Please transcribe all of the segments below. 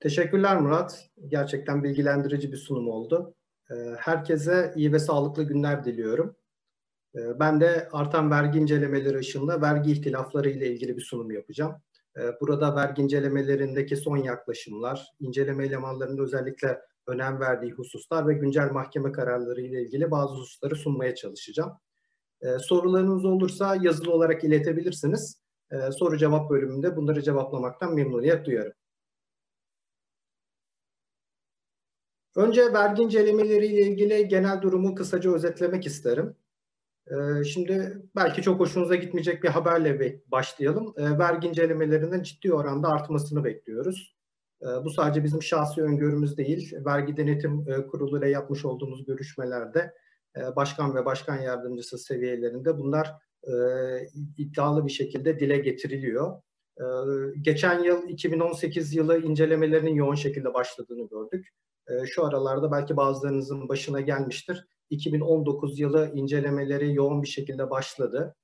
Teşekkürler Murat. Gerçekten bilgilendirici bir sunum oldu. Ee, herkese iyi ve sağlıklı günler diliyorum. Ee, ben de artan vergi incelemeleri ışığında vergi ihtilafları ile ilgili bir sunum yapacağım. Ee, burada vergi incelemelerindeki son yaklaşımlar, inceleme elemanlarında özellikle önem verdiği hususlar ve güncel mahkeme kararları ile ilgili bazı hususları sunmaya çalışacağım. Sorularınız olursa yazılı olarak iletebilirsiniz. Soru cevap bölümünde bunları cevaplamaktan memnuniyet duyarım. Önce vergi incelemeleriyle ilgili genel durumu kısaca özetlemek isterim. Ee, şimdi belki çok hoşunuza gitmeyecek bir haberle başlayalım. Ee, vergi incelemelerinin ciddi oranda artmasını bekliyoruz. Ee, bu sadece bizim şahsi öngörümüz değil. Vergi Denetim e, Kurulu ile yapmış olduğumuz görüşmelerde e, başkan ve başkan yardımcısı seviyelerinde bunlar e, iddialı bir şekilde dile getiriliyor. Geçen yıl 2018 yılı incelemelerinin yoğun şekilde başladığını gördük. Ee, şu aralarda belki bazılarınızın başına gelmiştir. 2019 yılı incelemeleri yoğun bir şekilde başladı.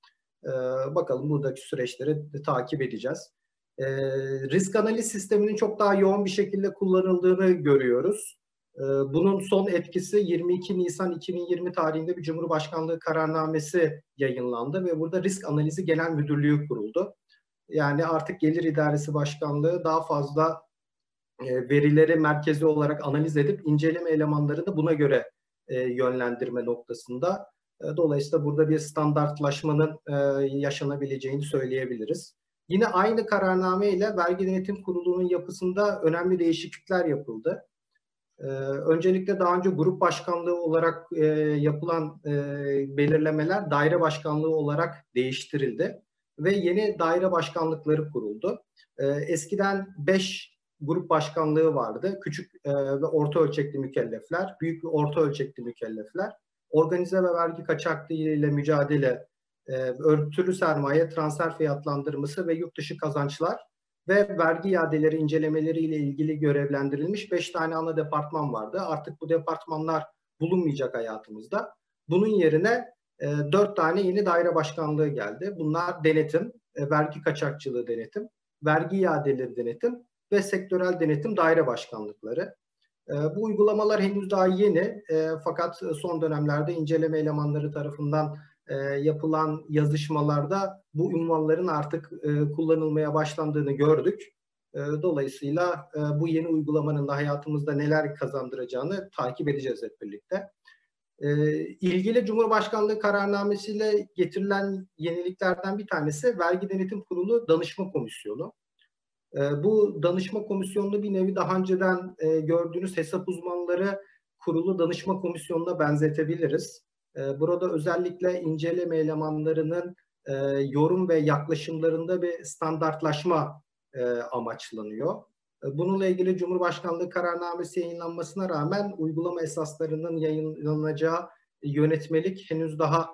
Ee, bakalım buradaki süreçleri takip edeceğiz. Ee, risk analiz sisteminin çok daha yoğun bir şekilde kullanıldığını görüyoruz. Bunun son etkisi 22 Nisan 2020 tarihinde bir Cumhurbaşkanlığı kararnamesi yayınlandı ve burada risk analizi genel müdürlüğü kuruldu. Yani artık Gelir İdaresi Başkanlığı daha fazla verileri merkezi olarak analiz edip inceleme elemanlarını buna göre e, yönlendirme noktasında. E, dolayısıyla burada bir standartlaşmanın yaşanabileceğini söyleyebiliriz. Yine aynı kararname ile Vergi Denetim Kurulu'nun yapısında önemli değişiklikler yapıldı. öncelikle daha önce grup başkanlığı olarak yapılan belirlemeler daire başkanlığı olarak değiştirildi ve yeni daire başkanlıkları kuruldu. eskiden 5 grup başkanlığı vardı. Küçük e, ve orta ölçekli mükellefler, büyük ve orta ölçekli mükellefler, organize ve vergi kaçaklığı ile mücadele, e, örtülü sermaye, transfer fiyatlandırması ve yurt dışı kazançlar ve vergi iadeleri incelemeleri ile ilgili görevlendirilmiş 5 tane ana departman vardı. Artık bu departmanlar bulunmayacak hayatımızda. Bunun yerine e, 4 tane yeni daire başkanlığı geldi. Bunlar denetim, e, vergi kaçakçılığı denetim, vergi iadeleri denetim ve sektörel denetim daire başkanlıkları. E, bu uygulamalar henüz daha yeni e, fakat son dönemlerde inceleme elemanları tarafından e, yapılan yazışmalarda bu ünvanların artık e, kullanılmaya başlandığını gördük. Dolayısıyla bu yeni uygulamanın da hayatımızda neler kazandıracağını takip edeceğiz hep birlikte. İlgili Cumhurbaşkanlığı kararnamesiyle getirilen yeniliklerden bir tanesi Vergi Denetim Kurulu Danışma Komisyonu. Ee, bu danışma komisyonunu bir nevi daha önceden e, gördüğünüz hesap uzmanları kurulu danışma komisyonuna benzetebiliriz. Ee, burada özellikle inceleme elemanlarının e, yorum ve yaklaşımlarında bir standartlaşma e, amaçlanıyor. Bununla ilgili Cumhurbaşkanlığı kararnamesi yayınlanmasına rağmen uygulama esaslarının yayınlanacağı yönetmelik henüz daha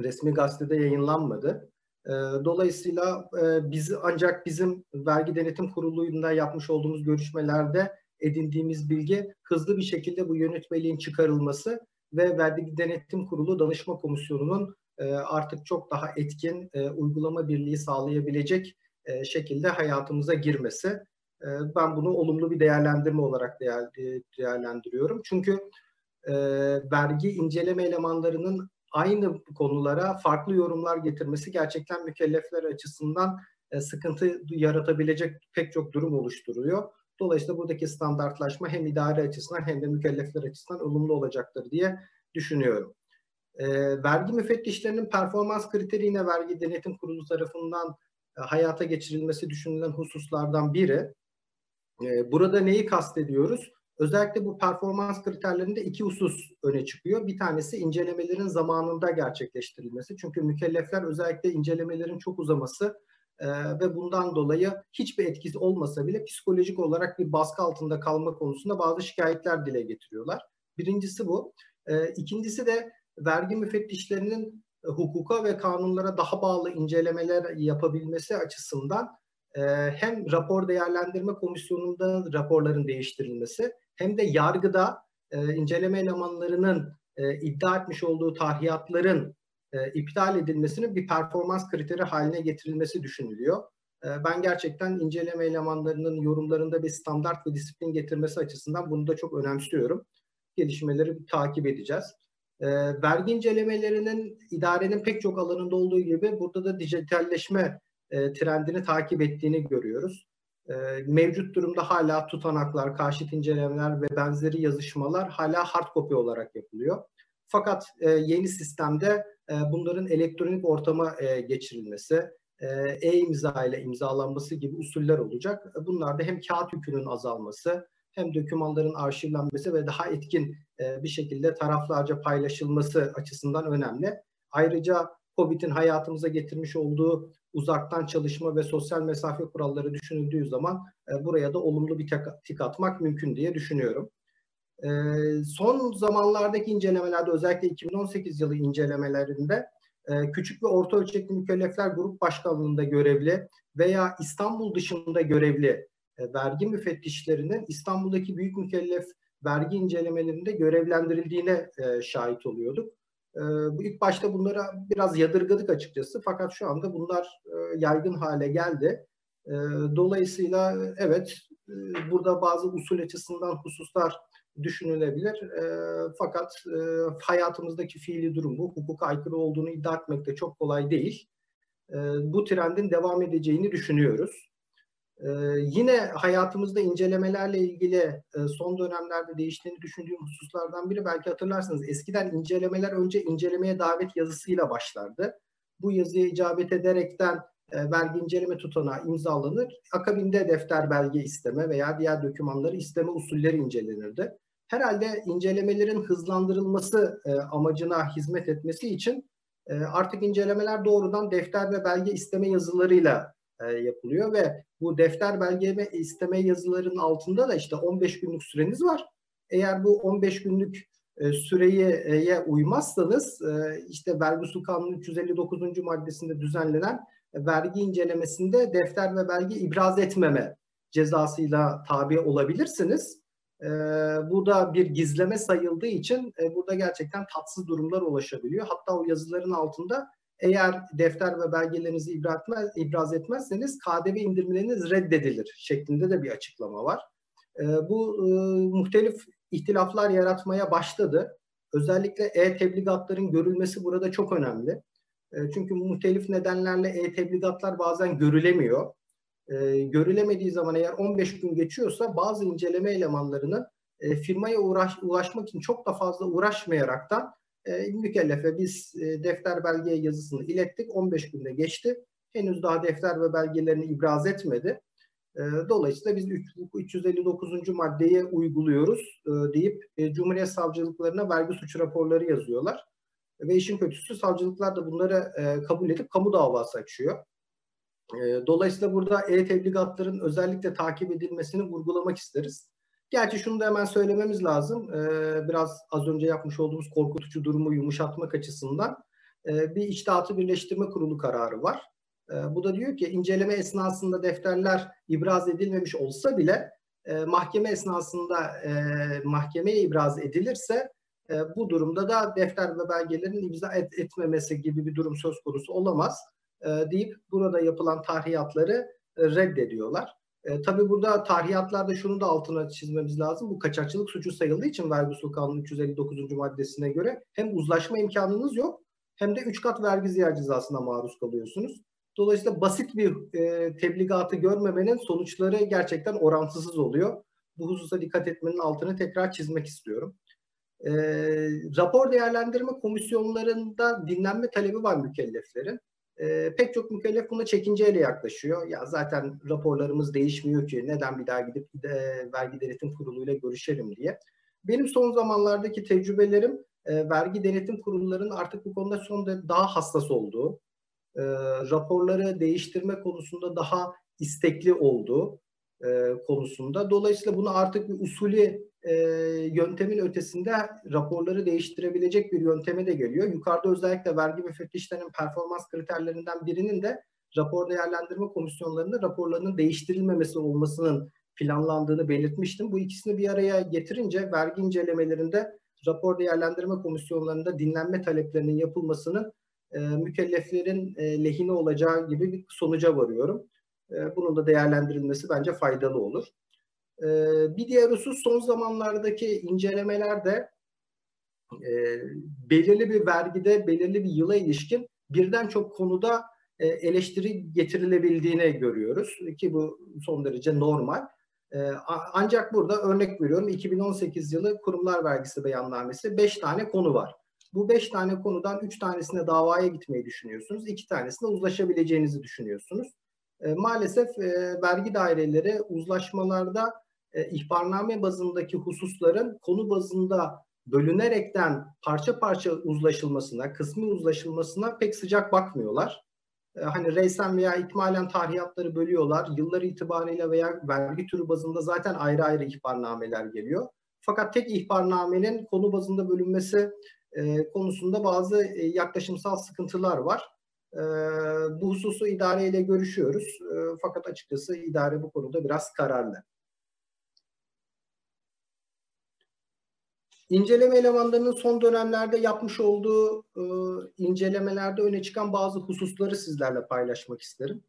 resmi gazetede yayınlanmadı. Ee, dolayısıyla e, biz ancak bizim vergi denetim kuruluyla yapmış olduğumuz görüşmelerde edindiğimiz bilgi hızlı bir şekilde bu yönetmeliğin çıkarılması ve vergi denetim kurulu danışma komisyonunun e, artık çok daha etkin e, uygulama birliği sağlayabilecek şekilde hayatımıza girmesi. Ben bunu olumlu bir değerlendirme olarak değerlendiriyorum. Çünkü vergi inceleme elemanlarının aynı konulara farklı yorumlar getirmesi gerçekten mükellefler açısından e, sıkıntı yaratabilecek pek çok durum oluşturuyor. Dolayısıyla buradaki standartlaşma hem idare açısından hem de mükellefler açısından olumlu olacaktır diye düşünüyorum. E, vergi müfettişlerinin performans kriteri vergi denetim kurulu tarafından e, hayata geçirilmesi düşünülen hususlardan biri. E, burada neyi kastediyoruz? Özellikle bu performans kriterlerinde iki husus öne çıkıyor. Bir tanesi incelemelerin zamanında gerçekleştirilmesi. Çünkü mükellefler özellikle incelemelerin çok uzaması e, ve bundan dolayı hiçbir etkisi olmasa bile psikolojik olarak bir baskı altında kalma konusunda bazı şikayetler dile getiriyorlar. Birincisi bu. E, ikincisi de vergi müfettişlerinin hukuka ve kanunlara daha bağlı incelemeler yapabilmesi açısından e, hem rapor değerlendirme komisyonunda raporların değiştirilmesi hem de yargıda e, inceleme elemanlarının e, iddia etmiş olduğu tahiyatların e, iptal edilmesinin bir performans kriteri haline getirilmesi düşünülüyor. ben gerçekten inceleme elemanlarının yorumlarında bir standart ve disiplin getirmesi açısından bunu da çok önemsiyorum. Gelişmeleri takip edeceğiz. vergi incelemelerinin idarenin pek çok alanında olduğu gibi burada da dijitalleşme trendini takip ettiğini görüyoruz. Mevcut durumda hala tutanaklar, karşıt incelemeler ve benzeri yazışmalar hala hard copy olarak yapılıyor. Fakat yeni sistemde bunların elektronik ortama geçirilmesi, e-imza ile imzalanması gibi usuller olacak. Bunlar da hem kağıt yükünün azalması hem dokümanların arşivlenmesi ve daha etkin bir şekilde taraflarca paylaşılması açısından önemli. Ayrıca COVID'in hayatımıza getirmiş olduğu uzaktan çalışma ve sosyal mesafe kuralları düşünüldüğü zaman buraya da olumlu bir tik atmak mümkün diye düşünüyorum. Son zamanlardaki incelemelerde özellikle 2018 yılı incelemelerinde e, küçük ve orta ölçekli mükellefler grup başkanlığında görevli veya İstanbul dışında görevli e, vergi müfettişlerinin İstanbul'daki büyük mükellef vergi incelemelerinde görevlendirildiğine e, şahit oluyorduk. Bu ilk başta bunlara biraz yadırgadık açıkçası fakat şu anda bunlar yaygın hale geldi. Dolayısıyla evet burada bazı usul açısından hususlar düşünülebilir. E, fakat e, hayatımızdaki fiili durum bu. Hukuka aykırı olduğunu iddia etmek de çok kolay değil. E, bu trendin devam edeceğini düşünüyoruz. E, yine hayatımızda incelemelerle ilgili e, son dönemlerde değiştiğini düşündüğüm hususlardan biri belki hatırlarsınız. Eskiden incelemeler önce incelemeye davet yazısıyla başlardı. Bu yazıya icabet ederekten e, vergi inceleme tutanağı imzalanır. Akabinde defter belge isteme veya diğer dokümanları isteme usulleri incelenirdi herhalde incelemelerin hızlandırılması e, amacına hizmet etmesi için e, artık incelemeler doğrudan defter ve belge isteme yazılarıyla e, yapılıyor ve bu defter belge isteme yazılarının altında da işte 15 günlük süreniz var. Eğer bu 15 günlük e, süreye uymazsanız e, işte vergi usul kanunu 359. maddesinde düzenlenen vergi incelemesinde defter ve belge ibraz etmeme cezasıyla tabi olabilirsiniz. E, bu da bir gizleme sayıldığı için burada gerçekten tatsız durumlar ulaşabiliyor. Hatta o yazıların altında eğer defter ve belgelerinizi ibraz, etmez, ibraz etmezseniz KDV indirimleriniz reddedilir şeklinde de bir açıklama var. E, bu e, muhtelif ihtilaflar yaratmaya başladı. Özellikle e-tebligatların görülmesi burada çok önemli. E, çünkü muhtelif nedenlerle e-tebligatlar bazen görülemiyor e, görülemediği zaman eğer 15 gün geçiyorsa bazı inceleme elemanlarının e, firmaya uğraş, ulaşmak için çok da fazla uğraşmayaraktan e, mükellefe biz e, defter belge yazısını ilettik 15 günde geçti. Henüz daha defter ve belgelerini ibraz etmedi. E, dolayısıyla biz 359. maddeye uyguluyoruz deyip Cumhuriyet Savcılıklarına vergi suç raporları yazıyorlar. Ve işin kötüsü savcılıklar da bunları kabul edip kamu davası açıyor. Dolayısıyla burada e-tebligatların özellikle takip edilmesini vurgulamak isteriz. Gerçi şunu da hemen söylememiz lazım. Biraz az önce yapmış olduğumuz korkutucu durumu yumuşatmak açısından bir içtihatı birleştirme kurulu kararı var. Bu da diyor ki inceleme esnasında defterler ibraz edilmemiş olsa bile mahkeme esnasında mahkemeye ibraz edilirse bu durumda da defter ve belgelerin imza et, etmemesi gibi bir durum söz konusu olamaz e, deyip burada yapılan tahriyatları e, reddediyorlar. E, tabii burada tahriyatlarda şunu da altına çizmemiz lazım. Bu kaçakçılık suçu sayıldığı için vergi usul kanunu 359. maddesine göre hem uzlaşma imkanınız yok hem de 3 kat vergi ziyaret cezasına maruz kalıyorsunuz. Dolayısıyla basit bir e, tebligatı görmemenin sonuçları gerçekten orantısız oluyor. Bu hususa dikkat etmenin altını tekrar çizmek istiyorum. E, rapor değerlendirme komisyonlarında dinlenme talebi var mükelleflerin. E, pek çok mükellef buna çekinceyle yaklaşıyor. Ya zaten raporlarımız değişmiyor ki neden bir daha gidip de vergi denetim kuruluyla görüşelim diye. Benim son zamanlardaki tecrübelerim e, vergi denetim kurullarının artık bu konuda son daha hassas olduğu, e, raporları değiştirme konusunda daha istekli olduğu e, konusunda. Dolayısıyla bunu artık bir usulü e, yöntemin ötesinde raporları değiştirebilecek bir yönteme de geliyor. Yukarıda özellikle vergi müfettişlerinin performans kriterlerinden birinin de rapor değerlendirme komisyonlarında raporlarının değiştirilmemesi olmasının planlandığını belirtmiştim. Bu ikisini bir araya getirince vergi incelemelerinde rapor değerlendirme komisyonlarında dinlenme taleplerinin yapılmasının e, mükelleflerin e, lehine olacağı gibi bir sonuca varıyorum. E, bunun da değerlendirilmesi bence faydalı olur. E, bir diğer husus son zamanlardaki incelemelerde e, belirli bir vergide, belirli bir yıla ilişkin birden çok konuda e, eleştiri getirilebildiğini görüyoruz ki bu son derece normal. E, ancak burada örnek veriyorum 2018 yılı kurumlar vergisi beyannamesi 5 tane konu var. Bu 5 tane konudan 3 tanesine davaya gitmeyi düşünüyorsunuz. 2 tanesine uzlaşabileceğinizi düşünüyorsunuz. E, maalesef e, vergi daireleri uzlaşmalarda e, ihbarname bazındaki hususların konu bazında bölünerekten parça parça uzlaşılmasına, kısmi uzlaşılmasına pek sıcak bakmıyorlar. E, hani reysen veya ikmalen tarihiyatları bölüyorlar. Yıllar itibariyle veya vergi türü bazında zaten ayrı ayrı ihbarnameler geliyor. Fakat tek ihbarnamenin konu bazında bölünmesi e, konusunda bazı e, yaklaşımsal sıkıntılar var. E, bu hususu idareyle görüşüyoruz. E, fakat açıkçası idare bu konuda biraz kararlı. İnceleme elemanlarının son dönemlerde yapmış olduğu e, incelemelerde öne çıkan bazı hususları sizlerle paylaşmak isterim.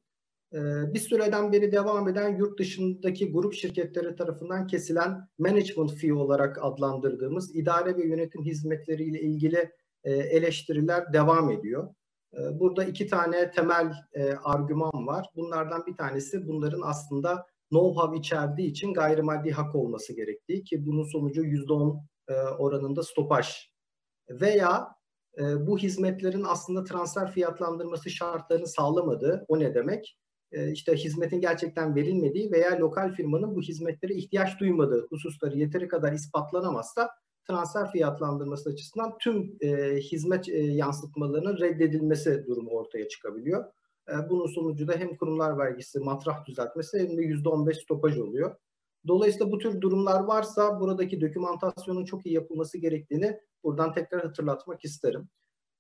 E, bir süreden beri devam eden yurt dışındaki grup şirketleri tarafından kesilen management fee olarak adlandırdığımız idare ve yönetim hizmetleriyle ilgili e, eleştiriler devam ediyor. E, burada iki tane temel e, argüman var. Bunlardan bir tanesi bunların aslında know-how içerdiği için gayrimaddi hak olması gerektiği ki bunun sonucu %10 e, oranında stopaj veya e, bu hizmetlerin aslında transfer fiyatlandırması şartlarını sağlamadığı o ne demek? E, işte hizmetin gerçekten verilmediği veya lokal firmanın bu hizmetlere ihtiyaç duymadığı hususları yeteri kadar ispatlanamazsa transfer fiyatlandırması açısından tüm e, hizmet e, yansıtmalarının reddedilmesi durumu ortaya çıkabiliyor. E, bunun sonucu da hem kurumlar vergisi matrah düzeltmesi hem de %15 stopaj oluyor. Dolayısıyla bu tür durumlar varsa buradaki dokümantasyonun çok iyi yapılması gerektiğini buradan tekrar hatırlatmak isterim.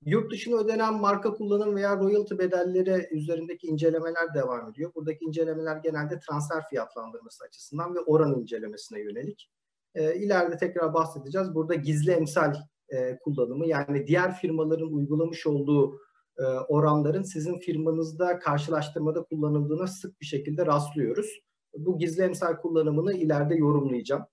Yurt dışına ödenen marka kullanım veya royalty bedelleri üzerindeki incelemeler devam ediyor. Buradaki incelemeler genelde transfer fiyatlandırması açısından ve oran incelemesine yönelik. E, ileride tekrar bahsedeceğiz. Burada gizli emsal e, kullanımı yani diğer firmaların uygulamış olduğu e, oranların sizin firmanızda karşılaştırmada kullanıldığına sık bir şekilde rastlıyoruz bu gizli emsal kullanımını ileride yorumlayacağım.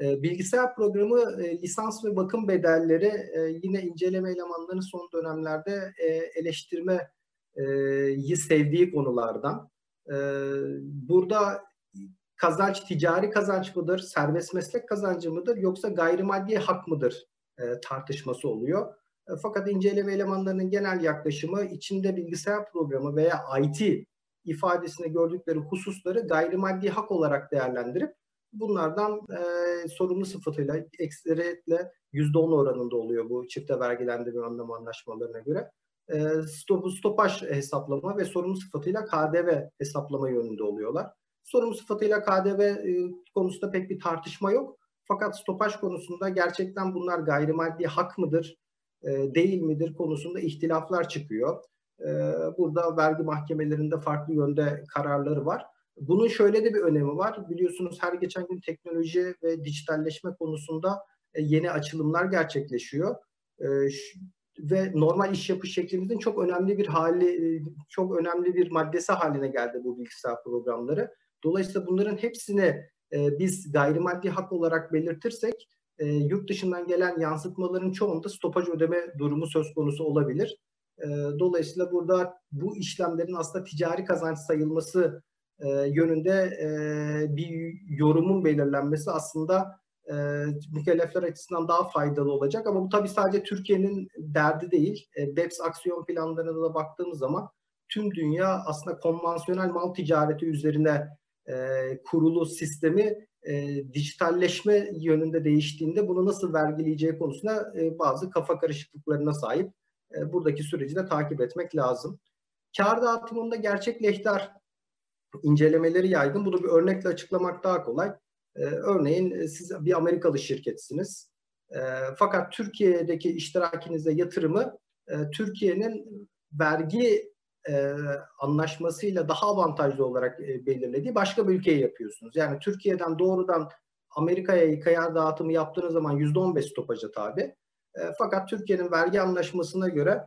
E, bilgisayar programı e, lisans ve bakım bedelleri e, yine inceleme elemanlarının son dönemlerde e, eleştirmeyi sevdiği konulardan. E, burada kazanç ticari kazanç mıdır, serbest meslek kazancı mıdır yoksa gayrimaddi hak mıdır tartışması oluyor. Fakat inceleme elemanlarının genel yaklaşımı içinde bilgisayar programı veya IT ifadesinde gördükleri hususları gayrimaddi hak olarak değerlendirip bunlardan e, sorumlu sıfatıyla ekseriyetle %10 oranında oluyor bu çifte vergilendirme anlamı anlaşmalarına göre. E, stop, stopaj hesaplama ve sorumlu sıfatıyla KDV hesaplama yönünde oluyorlar. Sorumlu sıfatıyla KDV e, konusunda pek bir tartışma yok. Fakat stopaj konusunda gerçekten bunlar gayrimaddi hak mıdır, e, değil midir konusunda ihtilaflar çıkıyor. Ee, burada vergi mahkemelerinde farklı yönde kararları var. Bunun şöyle de bir önemi var. Biliyorsunuz her geçen gün teknoloji ve dijitalleşme konusunda e, yeni açılımlar gerçekleşiyor. Ee, ve normal iş yapış şeklimizin çok önemli bir hali, e, çok önemli bir maddesi haline geldi bu bilgisayar programları. Dolayısıyla bunların hepsini e, biz gayrimaddi hak olarak belirtirsek yurt dışından gelen yansıtmaların çoğunda stopaj ödeme durumu söz konusu olabilir. E, dolayısıyla burada bu işlemlerin aslında ticari kazanç sayılması e, yönünde e, bir yorumun belirlenmesi aslında e, mükellefler açısından daha faydalı olacak. Ama bu tabii sadece Türkiye'nin derdi değil. E, BEPS aksiyon planlarına da baktığımız zaman tüm dünya aslında konvansiyonel mal ticareti üzerine kurulu sistemi e, dijitalleşme yönünde değiştiğinde bunu nasıl vergileyeceği konusunda e, bazı kafa karışıklıklarına sahip. E, buradaki süreci de takip etmek lazım. Kar dağıtımında gerçek lehter incelemeleri yaygın. Bunu bir örnekle açıklamak daha kolay. E, örneğin e, siz bir Amerikalı şirketsiniz. fakat Türkiye'deki iştirakinize yatırımı Türkiye'nin vergi anlaşmasıyla daha avantajlı olarak belirlediği başka bir ülkeye yapıyorsunuz. Yani Türkiye'den doğrudan Amerika'ya kayar dağıtımı yaptığınız zaman %15 stopaja tabi. E, fakat Türkiye'nin vergi anlaşmasına göre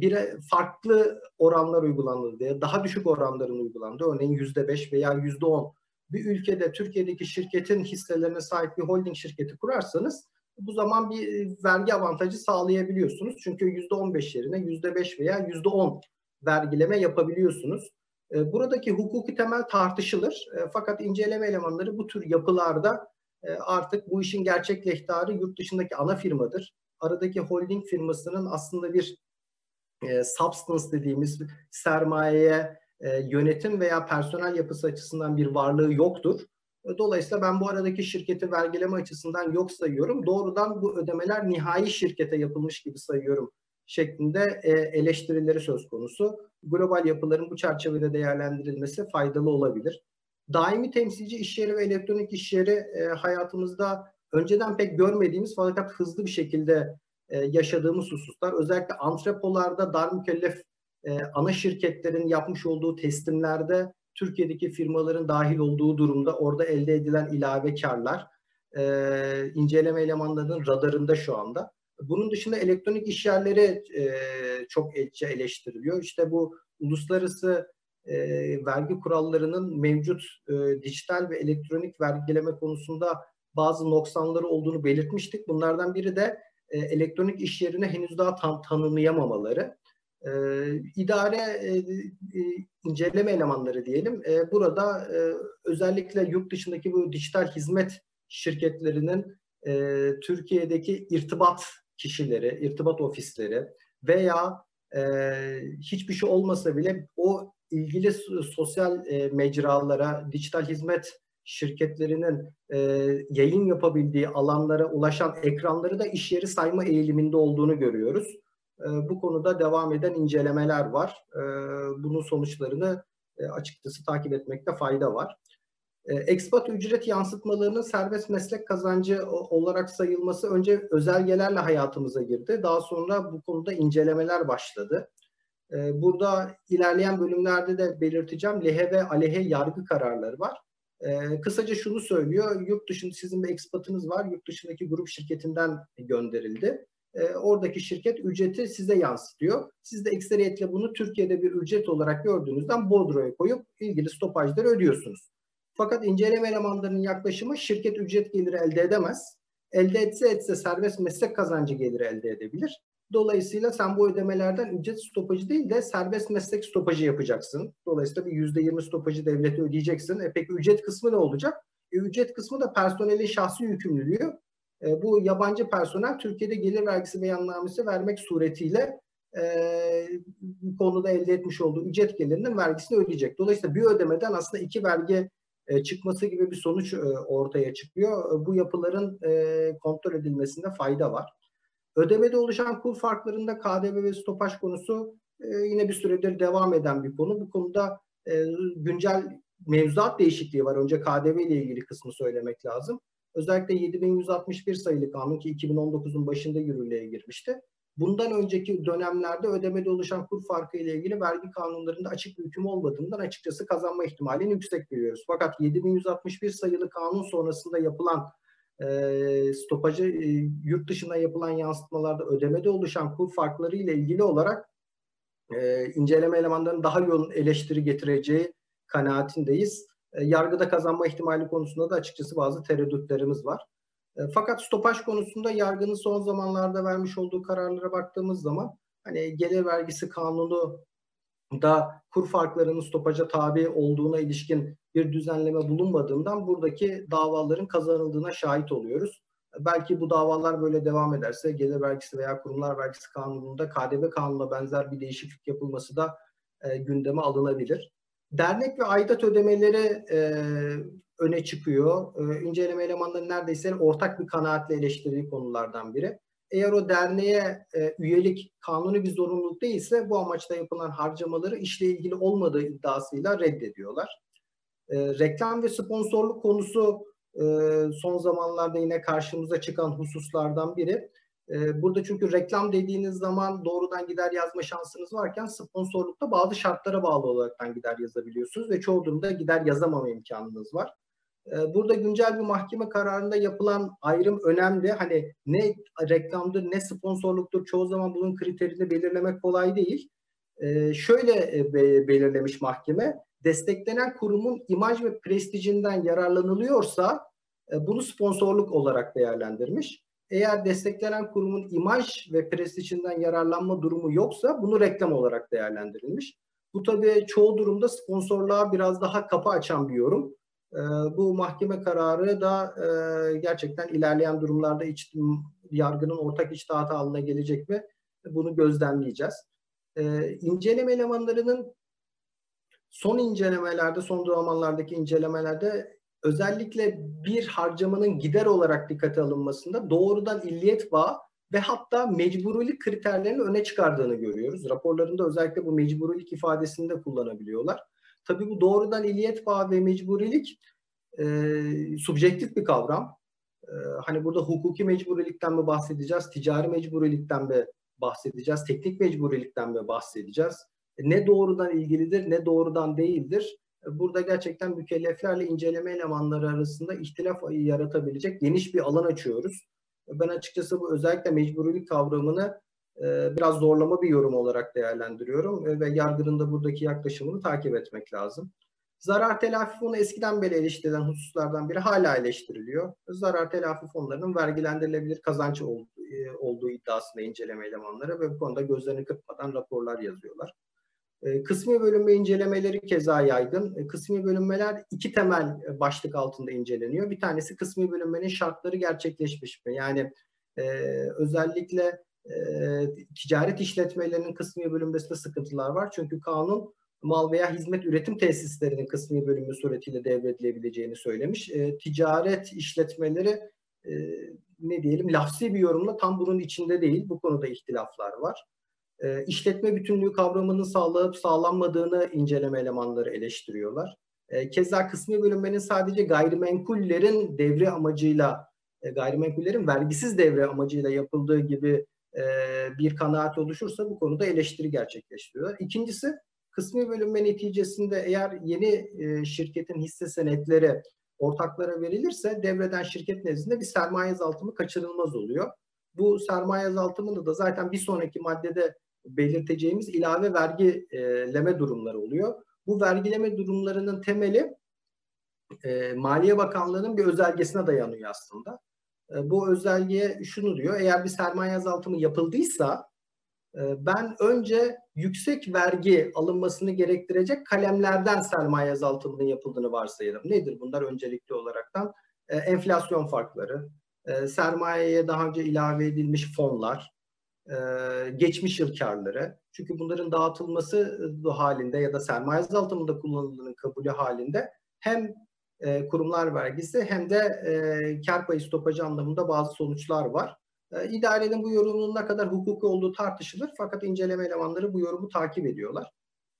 bir farklı oranlar uygulanıldığı, daha düşük oranların uygulandığı, örneğin yüzde beş veya yüzde on bir ülkede Türkiye'deki şirketin hisselerine sahip bir holding şirketi kurarsanız bu zaman bir vergi avantajı sağlayabiliyorsunuz. Çünkü yüzde on beş yerine yüzde beş veya yüzde on vergileme yapabiliyorsunuz. Buradaki hukuki temel tartışılır. Fakat inceleme elemanları bu tür yapılarda artık bu işin gerçek lehtarı yurt dışındaki ana firmadır. Aradaki holding firmasının aslında bir e, substance dediğimiz sermayeye e, yönetim veya personel yapısı açısından bir varlığı yoktur. E, dolayısıyla ben bu aradaki şirketi vergileme açısından yok sayıyorum. Doğrudan bu ödemeler nihai şirkete yapılmış gibi sayıyorum şeklinde e, eleştirileri söz konusu. Global yapıların bu çerçevede değerlendirilmesi faydalı olabilir. Daimi temsilci iş yeri ve elektronik iş yeri e, hayatımızda önceden pek görmediğimiz fakat hızlı bir şekilde e, yaşadığımız hususlar. Özellikle antrepolarda dar mükellef e, ana şirketlerin yapmış olduğu teslimlerde Türkiye'deki firmaların dahil olduğu durumda orada elde edilen ilave karlar e, inceleme elemanlarının radarında şu anda. Bunun dışında elektronik işyerleri e, çok eleştiriliyor. İşte bu uluslararası e, vergi kurallarının mevcut e, dijital ve elektronik vergileme konusunda bazı noksanları olduğunu belirtmiştik. Bunlardan biri de e, elektronik iş yerine henüz daha tam tanımlayamamaları. E, idare e, e, inceleme elemanları diyelim. E, burada e, özellikle yurt dışındaki bu dijital hizmet şirketlerinin e, Türkiye'deki irtibat kişileri, irtibat ofisleri veya e, hiçbir şey olmasa bile o ilgili sosyal e, mecralara, dijital hizmet şirketlerinin e, yayın yapabildiği alanlara ulaşan ekranları da iş yeri sayma eğiliminde olduğunu görüyoruz. E, bu konuda devam eden incelemeler var. E, bunun sonuçlarını e, açıkçası takip etmekte fayda var. E, ekspat ücret yansıtmalarının serbest meslek kazancı olarak sayılması önce özelgelerle hayatımıza girdi. Daha sonra bu konuda incelemeler başladı. E, burada ilerleyen bölümlerde de belirteceğim lehe ve aleyhe yargı kararları var. E, kısaca şunu söylüyor, yurt dışında sizin bir ekspatınız var, yurt dışındaki grup şirketinden gönderildi. Oradaki şirket ücreti size yansıtıyor. Siz de ekseriyetle bunu Türkiye'de bir ücret olarak gördüğünüzden Bodro'ya koyup ilgili stopajları ödüyorsunuz. Fakat inceleme elemanlarının yaklaşımı şirket ücret geliri elde edemez. Elde etse etse serbest meslek kazancı geliri elde edebilir. Dolayısıyla sen bu ödemelerden ücret stopajı değil de serbest meslek stopajı yapacaksın. Dolayısıyla bir yüzde yirmi stopajı devlete ödeyeceksin. E peki ücret kısmı ne olacak? E, ücret kısmı da personelin şahsi yükümlülüğü. E, bu yabancı personel Türkiye'de gelir vergisi beyannamesi vermek suretiyle e, konuda elde etmiş olduğu ücret gelirinin vergisini ödeyecek. Dolayısıyla bir ödemeden aslında iki vergi e, çıkması gibi bir sonuç e, ortaya çıkıyor. E, bu yapıların kontrol edilmesinde fayda var. Ödemede oluşan kur farklarında KDV ve stopaj konusu yine bir süredir devam eden bir konu. Bu konuda güncel mevzuat değişikliği var. Önce KDV ile ilgili kısmı söylemek lazım. Özellikle 7161 sayılı kanun ki 2019'un başında yürürlüğe girmişti. Bundan önceki dönemlerde ödemede oluşan kur farkı ile ilgili vergi kanunlarında açık bir hüküm olmadığından açıkçası kazanma ihtimalini yüksek görüyoruz. Fakat 7161 sayılı kanun sonrasında yapılan e, stopajı e, yurt dışına yapılan yansıtmalarda ödemede oluşan kur farkları ile ilgili olarak e, inceleme elemanlarının daha yoğun eleştiri getireceği kanaatindeyiz. E, yargıda kazanma ihtimali konusunda da açıkçası bazı tereddütlerimiz var. E, fakat stopaj konusunda yargının son zamanlarda vermiş olduğu kararlara baktığımız zaman hani gelir vergisi kanunu da kur farklarının stopaja tabi olduğuna ilişkin bir düzenleme bulunmadığından buradaki davaların kazanıldığına şahit oluyoruz. Belki bu davalar böyle devam ederse gelir vergisi veya kurumlar vergisi kanununda KDV kanununa benzer bir değişiklik yapılması da e, gündeme alınabilir. Dernek ve aidat ödemeleri e, öne çıkıyor. E, inceleme elemanları neredeyse ortak bir kanaatle eleştirdiği konulardan biri. Eğer o derneğe e, üyelik kanuni bir zorunluluk değilse bu amaçla yapılan harcamaları işle ilgili olmadığı iddiasıyla reddediyorlar. E, reklam ve sponsorluk konusu e, son zamanlarda yine karşımıza çıkan hususlardan biri. E, burada çünkü reklam dediğiniz zaman doğrudan gider yazma şansınız varken sponsorlukta bazı şartlara bağlı olaraktan gider yazabiliyorsunuz ve çoğu durumda gider yazamama imkanınız var. Ee, burada güncel bir mahkeme kararında yapılan ayrım önemli. Hani ne reklamdır ne sponsorluktur çoğu zaman bunun kriterini belirlemek kolay değil. Ee, şöyle e, belirlemiş mahkeme, desteklenen kurumun imaj ve prestijinden yararlanılıyorsa e, bunu sponsorluk olarak değerlendirmiş. Eğer desteklenen kurumun imaj ve prestijinden yararlanma durumu yoksa bunu reklam olarak değerlendirilmiş. Bu tabii çoğu durumda sponsorluğa biraz daha kapı açan bir yorum. Bu mahkeme kararı da gerçekten ilerleyen durumlarda iç, yargının ortak içtihatı haline gelecek mi? Bunu gözlemleyeceğiz. İnceleme elemanlarının son incelemelerde, son zamanlardaki incelemelerde özellikle bir harcamanın gider olarak dikkate alınmasında doğrudan illiyet bağı ve hatta mecburilik kriterlerini öne çıkardığını görüyoruz. Raporlarında özellikle bu mecburilik ifadesini de kullanabiliyorlar. Tabii bu doğrudan illiyet bağı ve mecburilik e, subjektif bir kavram. E, hani burada hukuki mecburilikten mi bahsedeceğiz, ticari mecburilikten mi bahsedeceğiz, teknik mecburilikten mi bahsedeceğiz? E, ne doğrudan ilgilidir, ne doğrudan değildir? E, burada gerçekten mükelleflerle inceleme elemanları arasında ihtilaf yaratabilecek geniş bir alan açıyoruz. Ben açıkçası bu özellikle mecburilik kavramını e, biraz zorlama bir yorum olarak değerlendiriyorum e, ve yargının da buradaki yaklaşımını takip etmek lazım. Zarar telafi fonu eskiden beri eleştirilen hususlardan biri hala eleştiriliyor. Zarar telafi fonlarının vergilendirilebilir kazanç e, olduğu iddiasında inceleme elemanları ve bu konuda gözlerini kırpmadan raporlar yazıyorlar. Kısmi bölünme incelemeleri keza yaygın. Kısmi bölünmeler iki temel başlık altında inceleniyor. Bir tanesi kısmi bölünmenin şartları gerçekleşmiş mi? Yani özellikle ticaret işletmelerinin kısmi bölünmesinde sıkıntılar var. Çünkü kanun mal veya hizmet üretim tesislerinin kısmi bölünme suretiyle devredilebileceğini söylemiş. E, ticaret işletmeleri e, ne diyelim lafsi bir yorumla tam bunun içinde değil. Bu konuda ihtilaflar var. E, işletme bütünlüğü kavramının sağlayıp sağlanmadığını inceleme elemanları eleştiriyorlar. E, keza kısmi bölünmenin sadece gayrimenkullerin devre amacıyla e, gayrimenkullerin vergisiz devre amacıyla yapıldığı gibi e, bir kanaat oluşursa bu konuda eleştiri gerçekleştiriyorlar. İkincisi kısmi bölünme neticesinde eğer yeni e, şirketin hisse senetleri ortaklara verilirse devreden şirket nezdinde bir sermaye azaltımı kaçırılmaz oluyor. Bu sermaye azaltımında da zaten bir sonraki maddede belirteceğimiz ilave vergileme durumları oluyor. Bu vergileme durumlarının temeli e, Maliye Bakanlığı'nın bir özelgesine dayanıyor aslında. E, bu özelliğe şunu diyor. Eğer bir sermaye azaltımı yapıldıysa e, ben önce yüksek vergi alınmasını gerektirecek kalemlerden sermaye azaltımının yapıldığını varsayarım. Nedir bunlar öncelikli olaraktan? E, enflasyon farkları, sermayeye daha önce ilave edilmiş fonlar, geçmiş yıl karları. Çünkü bunların dağıtılması halinde ya da sermaye azaltımında kullanıldığının kabulü halinde hem e, kurumlar vergisi hem de e, kar payı stopajı anlamında bazı sonuçlar var. E, idarenin bu yorumunun ne kadar hukuki olduğu tartışılır fakat inceleme elemanları bu yorumu takip ediyorlar.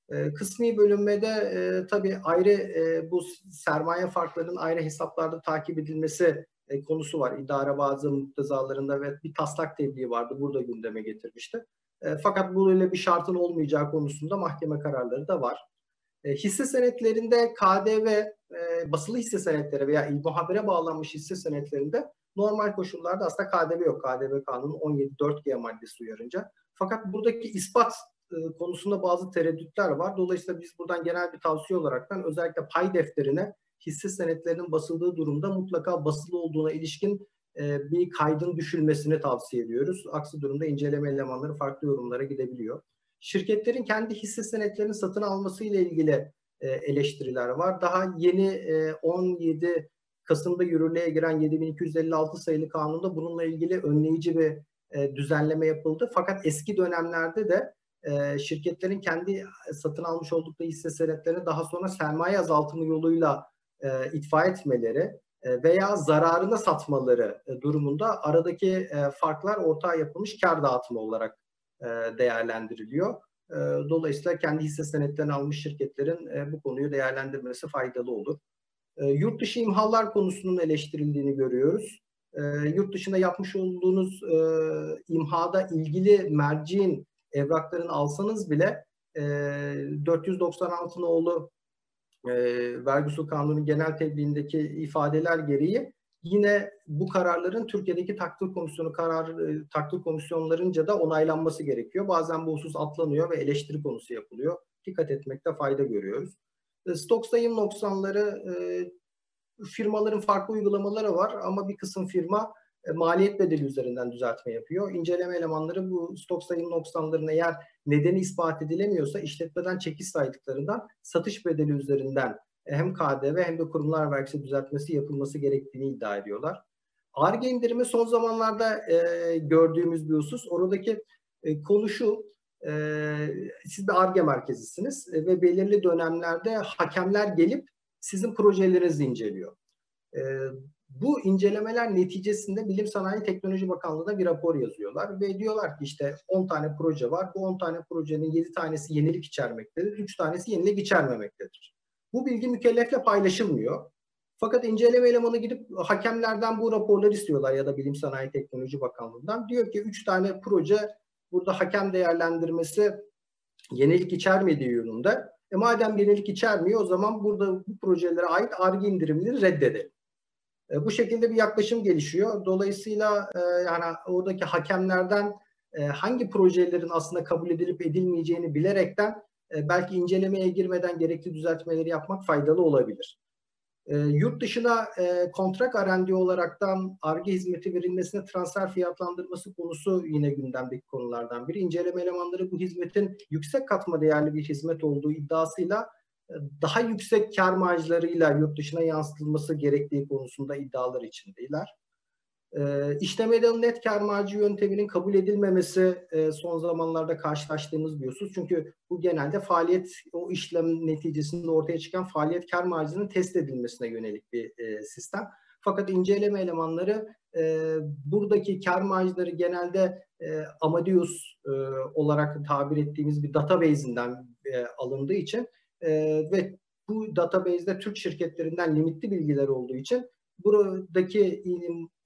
E, kısmi bölünmede e, tabii ayrı e, bu sermaye farklarının ayrı hesaplarda takip edilmesi e, konusu var. İdare bazı muktezalarında ve bir taslak tebliği vardı. Burada gündeme getirmişti. E, fakat bu öyle bir şartın olmayacağı konusunda mahkeme kararları da var. E, hisse senetlerinde KDV, e, basılı hisse senetleri veya muhabere bağlanmış hisse senetlerinde normal koşullarda aslında KDV yok. KDV kanunu 17.4G maddesi uyarınca. Fakat buradaki ispat e, konusunda bazı tereddütler var. Dolayısıyla biz buradan genel bir tavsiye olaraktan özellikle pay defterine hisse senetlerinin basıldığı durumda mutlaka basılı olduğuna ilişkin e, bir kaydın düşülmesini tavsiye ediyoruz. Aksi durumda inceleme elemanları farklı yorumlara gidebiliyor. Şirketlerin kendi hisse senetlerini satın alması ile ilgili e, eleştiriler var. Daha yeni e, 17 Kasım'da yürürlüğe giren 7256 sayılı kanunda bununla ilgili önleyici bir e, düzenleme yapıldı. Fakat eski dönemlerde de e, şirketlerin kendi satın almış oldukları hisse senetlerini daha sonra sermaye azaltımı yoluyla e, etmeleri e, veya zararına satmaları e, durumunda aradaki e, farklar ortaya yapılmış kar dağıtımı olarak e, değerlendiriliyor. E, dolayısıyla kendi hisse senetlerini almış şirketlerin e, bu konuyu değerlendirmesi faydalı olur. Yurt dışı imhallar konusunun eleştirildiğini görüyoruz. Yurt dışında yapmış olduğunuz imhada ilgili merciğin evraklarını alsanız bile 496 nolu e, vergi usul kanunu genel tebliğindeki ifadeler gereği yine bu kararların Türkiye'deki takdir komisyonu karar e, takdir komisyonlarınca da onaylanması gerekiyor. Bazen bu husus atlanıyor ve eleştiri konusu yapılıyor. Dikkat etmekte fayda görüyoruz. E, stok sayım noksanları e, firmaların farklı uygulamaları var ama bir kısım firma maliyet bedeli üzerinden düzeltme yapıyor. İnceleme elemanları bu stok sayım noksanlarını eğer nedeni ispat edilemiyorsa işletmeden çekiş saydıklarından satış bedeli üzerinden hem KDV hem de kurumlar vergisi düzeltmesi yapılması gerektiğini iddia ediyorlar. ARGE indirimi son zamanlarda e, gördüğümüz bir husus. Oradaki e, konu şu, e, siz bir ARGE merkezisiniz e, ve belirli dönemlerde hakemler gelip sizin projelerinizi inceliyor. E, bu incelemeler neticesinde Bilim Sanayi Teknoloji Bakanlığı'na bir rapor yazıyorlar ve diyorlar ki işte 10 tane proje var. Bu 10 tane projenin 7 tanesi yenilik içermektedir, 3 tanesi yenilik içermemektedir. Bu bilgi mükellefle paylaşılmıyor. Fakat inceleme elemanı gidip hakemlerden bu raporları istiyorlar ya da Bilim Sanayi Teknoloji Bakanlığı'ndan. Diyor ki 3 tane proje burada hakem değerlendirmesi yenilik içermediği yönünde. E madem yenilik içermiyor o zaman burada bu projelere ait arge indirimleri reddedelim. E, bu şekilde bir yaklaşım gelişiyor. Dolayısıyla e, yani oradaki hakemlerden e, hangi projelerin aslında kabul edilip edilmeyeceğini bilerekten e, belki incelemeye girmeden gerekli düzeltmeleri yapmak faydalı olabilir. E, yurt dışına e, kontrak R&D olaraktan ARGE hizmeti verilmesine transfer fiyatlandırması konusu yine gündemdeki konulardan biri. İnceleme elemanları bu hizmetin yüksek katma değerli bir hizmet olduğu iddiasıyla e, daha yüksek kar marjlarıyla yurt dışına yansıtılması gerektiği konusunda iddialar içindeyler. E, işlemeli net kar marjı yönteminin kabul edilmemesi e, son zamanlarda karşılaştığımız bir husus. Çünkü bu genelde faaliyet, o işlem neticesinde ortaya çıkan faaliyet kar marjının test edilmesine yönelik bir e, sistem. Fakat inceleme elemanları e, buradaki kar marjları genelde e, Amadeus e, olarak tabir ettiğimiz bir database'inden e, alındığı için e, ve bu database'de Türk şirketlerinden limitli bilgiler olduğu için buradaki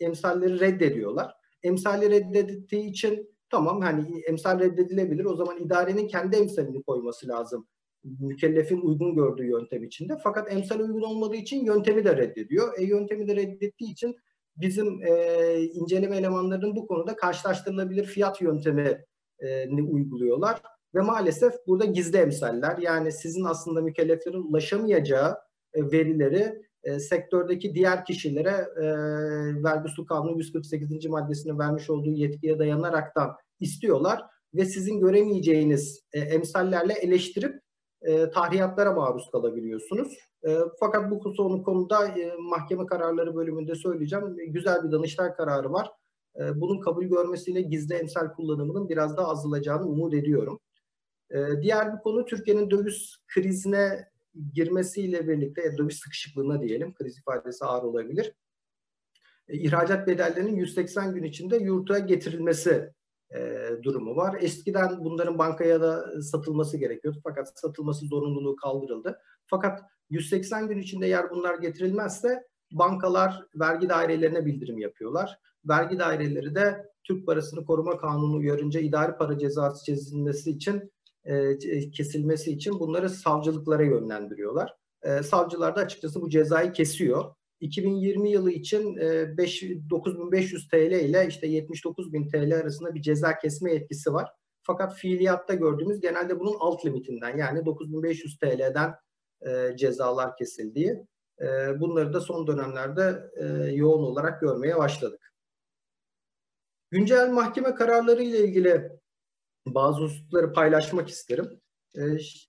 emsalleri reddediyorlar. Emsalleri reddettiği için tamam hani emsal reddedilebilir. O zaman idarenin kendi emsalini koyması lazım. Mükellefin uygun gördüğü yöntem içinde. Fakat emsal uygun olmadığı için yöntemi de reddediyor. E, yöntemi de reddettiği için bizim e, inceleme elemanlarının bu konuda karşılaştırılabilir fiyat yöntemini e, uyguluyorlar. Ve maalesef burada gizli emsaller yani sizin aslında mükelleflerin ulaşamayacağı e, verileri e, sektördeki diğer kişilere e, vergi usul kanunu 148. maddesine vermiş olduğu yetkiye dayanaraktan istiyorlar ve sizin göremeyeceğiniz e, emsallerle eleştirip e, tahriyatlara maruz kalabiliyorsunuz. E, fakat bu konu konuda e, mahkeme kararları bölümünde söyleyeceğim. Güzel bir danıştay kararı var. E, bunun kabul görmesiyle gizli emsal kullanımının biraz daha azalacağını umut ediyorum. E, diğer bir konu Türkiye'nin döviz krizine girmesiyle birlikte döviz sıkışıklığına diyelim, kriz ifadesi ağır olabilir. E, ihracat bedellerinin 180 gün içinde yurta getirilmesi e, durumu var. Eskiden bunların bankaya da satılması gerekiyordu fakat satılması zorunluluğu kaldırıldı. Fakat 180 gün içinde eğer bunlar getirilmezse bankalar vergi dairelerine bildirim yapıyorlar. Vergi daireleri de Türk Parasını Koruma Kanunu uyarınca idari para cezası çizilmesi için e, kesilmesi için bunları savcılıklara yönlendiriyorlar. E, savcılar da açıkçası bu cezayı kesiyor. 2020 yılı için e, 5, 9500 TL ile işte 79.000 TL arasında bir ceza kesme etkisi var. Fakat fiiliyatta gördüğümüz genelde bunun alt limitinden yani 9500 TL'den e, cezalar kesildiği. E, bunları da son dönemlerde e, yoğun olarak görmeye başladık. Güncel mahkeme kararları ile ilgili bazı hususları paylaşmak isterim. Ee,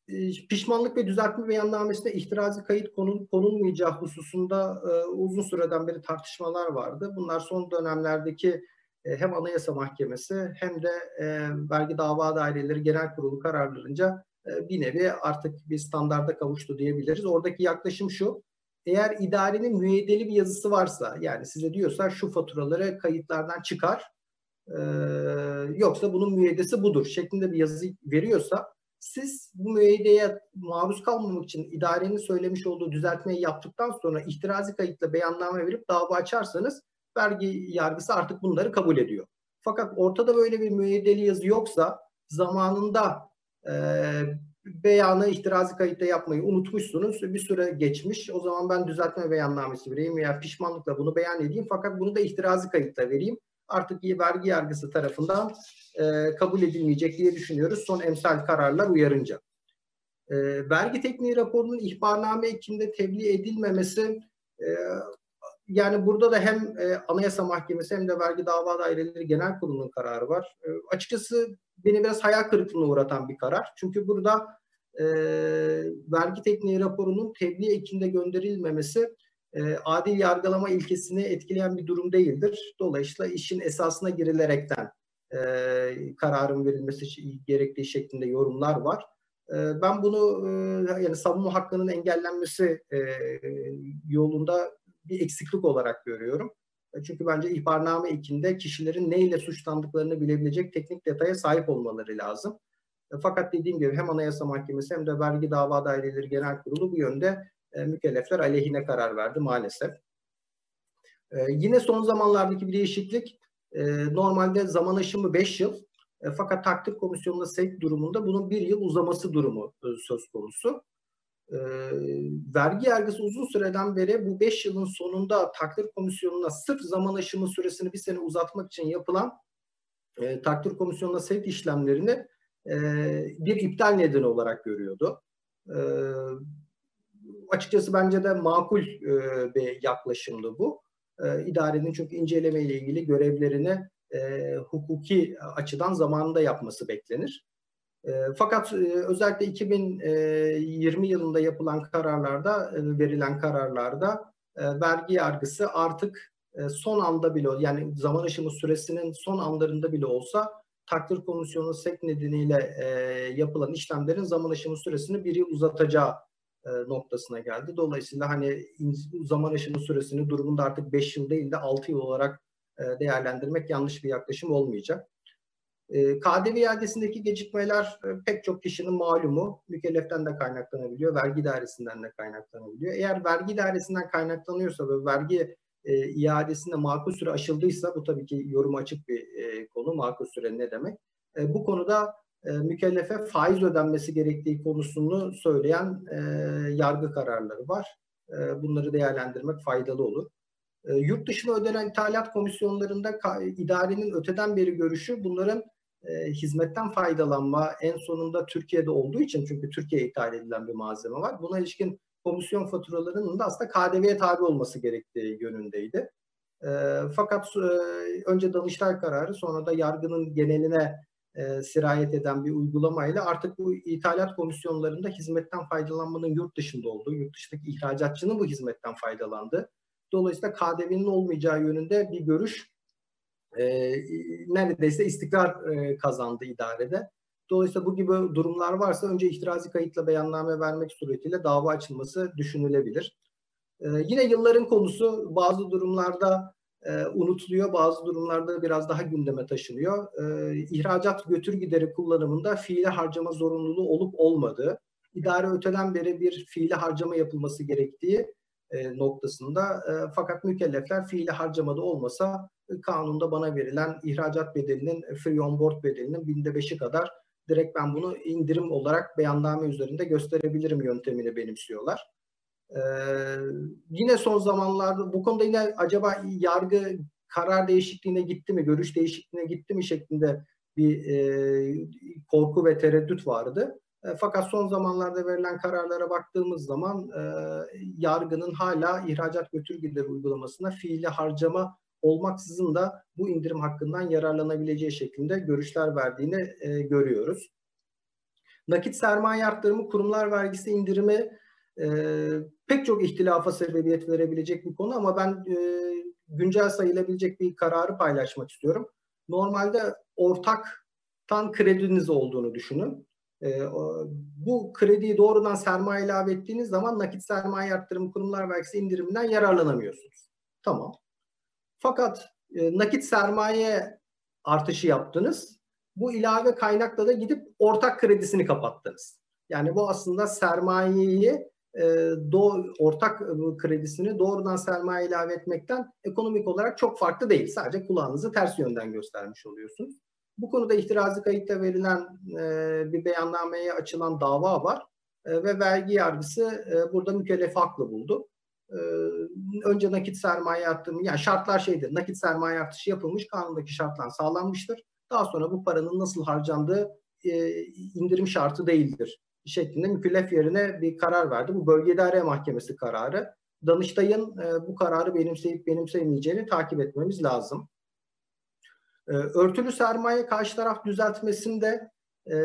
e, pişmanlık ve düzeltme beyannamesinde ihtirazi kayıt konulmayacağı hususunda e, uzun süreden beri tartışmalar vardı. Bunlar son dönemlerdeki e, hem Anayasa Mahkemesi hem de vergi dava daireleri genel kurulu kararlarınca bir nevi artık bir standarda kavuştu diyebiliriz. Oradaki yaklaşım şu, eğer idarenin müeyyideli bir yazısı varsa yani size diyorsa şu faturaları kayıtlardan çıkar e, yoksa bunun müeyyidesi budur şeklinde bir yazı veriyorsa siz bu müeyyideye maruz kalmamak için idarenin söylemiş olduğu düzeltmeyi yaptıktan sonra ihtirazi kayıtla beyanname verip dava açarsanız vergi yargısı artık bunları kabul ediyor. Fakat ortada böyle bir müeyyideli yazı yoksa zamanında e, beyanı ihtirazi kayıtta yapmayı unutmuşsunuz. Bir süre geçmiş. O zaman ben düzeltme beyannamesi vereyim veya pişmanlıkla bunu beyan edeyim. Fakat bunu da ihtirazi kayıtta vereyim. Artık vergi yargısı tarafından e, kabul edilmeyecek diye düşünüyoruz. Son emsal kararlar uyarınca. E, vergi tekniği raporunun ihbarname ekimde tebliğ edilmemesi e, yani burada da hem e, Anayasa Mahkemesi hem de Vergi Dava Daireleri Genel Kurulu'nun kararı var. E, açıkçası beni biraz hayal kırıklığına uğratan bir karar. Çünkü burada e, vergi tekniği raporunun tebliğ ekinde gönderilmemesi e, adil yargılama ilkesini etkileyen bir durum değildir. Dolayısıyla işin esasına girilerekten e, kararın verilmesi gerektiği şeklinde yorumlar var. E, ben bunu e, yani savunma hakkının engellenmesi e, yolunda bir eksiklik olarak görüyorum. E, çünkü bence ihbarname ekinde kişilerin neyle suçlandıklarını bilebilecek teknik detaya sahip olmaları lazım. E, fakat dediğim gibi hem Anayasa Mahkemesi hem de Vergi Dava Daireleri Genel Kurulu bu yönde mükellefler aleyhine karar verdi maalesef. E, yine son zamanlardaki bir değişiklik e, normalde zaman aşımı 5 yıl e, fakat takdir komisyonunda sevk durumunda bunun bir yıl uzaması durumu e, söz konusu. E, vergi yargısı uzun süreden beri bu 5 yılın sonunda takdir komisyonuna sırf zaman aşımı süresini bir sene uzatmak için yapılan e, takdir komisyonuna sevk işlemlerini e, bir iptal nedeni olarak görüyordu. E, açıkçası bence de makul e, bir yaklaşımdı bu. E, idarenin çünkü inceleme ile ilgili görevlerini e, hukuki açıdan zamanında yapması beklenir. E, fakat e, özellikle 2020 yılında yapılan kararlarda, e, verilen kararlarda e, vergi yargısı artık e, son anda bile yani zaman aşımı süresinin son anlarında bile olsa takdir komisyonu sek nedeniyle e, yapılan işlemlerin zaman aşımı süresini bir yıl uzatacağı noktasına geldi. Dolayısıyla hani zaman aşımı süresini durumunda artık 5 yıl değil de 6 yıl olarak e, değerlendirmek yanlış bir yaklaşım olmayacak. E, KDV iadesindeki gecikmeler pek çok kişinin malumu mükelleften de kaynaklanabiliyor, vergi dairesinden de kaynaklanabiliyor. Eğer vergi dairesinden kaynaklanıyorsa ve vergi e, iadesinde makul süre aşıldıysa bu tabii ki yoruma açık bir e, konu. Makul süre ne demek? E, bu konuda e, mükellefe faiz ödenmesi gerektiği konusunu söyleyen e, yargı kararları var. E, bunları değerlendirmek faydalı olur. E, yurt dışına ödenen ithalat komisyonlarında idarenin öteden beri görüşü bunların e, hizmetten faydalanma en sonunda Türkiye'de olduğu için çünkü Türkiye'ye ithal edilen bir malzeme var. Buna ilişkin komisyon faturalarının da aslında KDV'ye tabi olması gerektiği yönündeydi. E, fakat e, önce Danıştay kararı sonra da yargının geneline e, sirayet eden bir uygulamayla artık bu ithalat komisyonlarında hizmetten faydalanmanın yurt dışında olduğu, yurt dışındaki ihracatçının bu hizmetten faydalandığı, dolayısıyla KDV'nin olmayacağı yönünde bir görüş e, neredeyse istikrar e, kazandı idarede. Dolayısıyla bu gibi durumlar varsa önce ihtirazi kayıtla beyanname vermek suretiyle dava açılması düşünülebilir. Ee, yine yılların konusu bazı durumlarda e, unutuluyor, bazı durumlarda biraz daha gündeme taşınıyor. Ee, ihracat götür gideri kullanımında fiili harcama zorunluluğu olup olmadığı, idare öteden beri bir fiili harcama yapılması gerektiği e, noktasında e, fakat mükellefler fiili harcamada olmasa e, kanunda bana verilen ihracat bedelinin free on board bedelinin binde beşi kadar direkt ben bunu indirim olarak beyanname üzerinde gösterebilirim yöntemini benimsiyorlar. Ee, yine son zamanlarda bu konuda yine acaba yargı karar değişikliğine gitti mi, görüş değişikliğine gitti mi şeklinde bir e, korku ve tereddüt vardı. E, fakat son zamanlarda verilen kararlara baktığımız zaman e, yargının hala ihracat götür uygulamasına fiili harcama olmaksızın da bu indirim hakkından yararlanabileceği şeklinde görüşler verdiğini e, görüyoruz. Nakit sermaye arttırımı kurumlar vergisi indirimi e, pek çok ihtilafa sebebiyet verebilecek bir konu ama ben e, güncel sayılabilecek bir kararı paylaşmak istiyorum. Normalde ortaktan krediniz olduğunu düşünün. E, bu krediyi doğrudan sermaye ilave ettiğiniz zaman nakit sermaye arttırımı kurumlar vergisi indiriminden yararlanamıyorsunuz. Tamam. Fakat e, nakit sermaye artışı yaptınız. Bu ilave kaynakla da gidip ortak kredisini kapattınız. Yani bu aslında sermayeyi do, ortak e, kredisini doğrudan sermaye ilave etmekten ekonomik olarak çok farklı değil. Sadece kulağınızı ters yönden göstermiş oluyorsunuz. Bu konuda ihtirazi kayıtta verilen e, bir beyannameye açılan dava var e, ve vergi yargısı e, burada mükellef haklı buldu. E, önce nakit sermaye artımı, yani şartlar şeydir, nakit sermaye artışı yapılmış, kanundaki şartlar sağlanmıştır. Daha sonra bu paranın nasıl harcandığı e, indirim şartı değildir şeklinde mükellef yerine bir karar verdi. Bu bölge idare mahkemesi kararı. Danıştay'ın e, bu kararı benimseyip benimsemeyeceğini takip etmemiz lazım. E, örtülü sermaye karşı taraf düzeltmesinde e,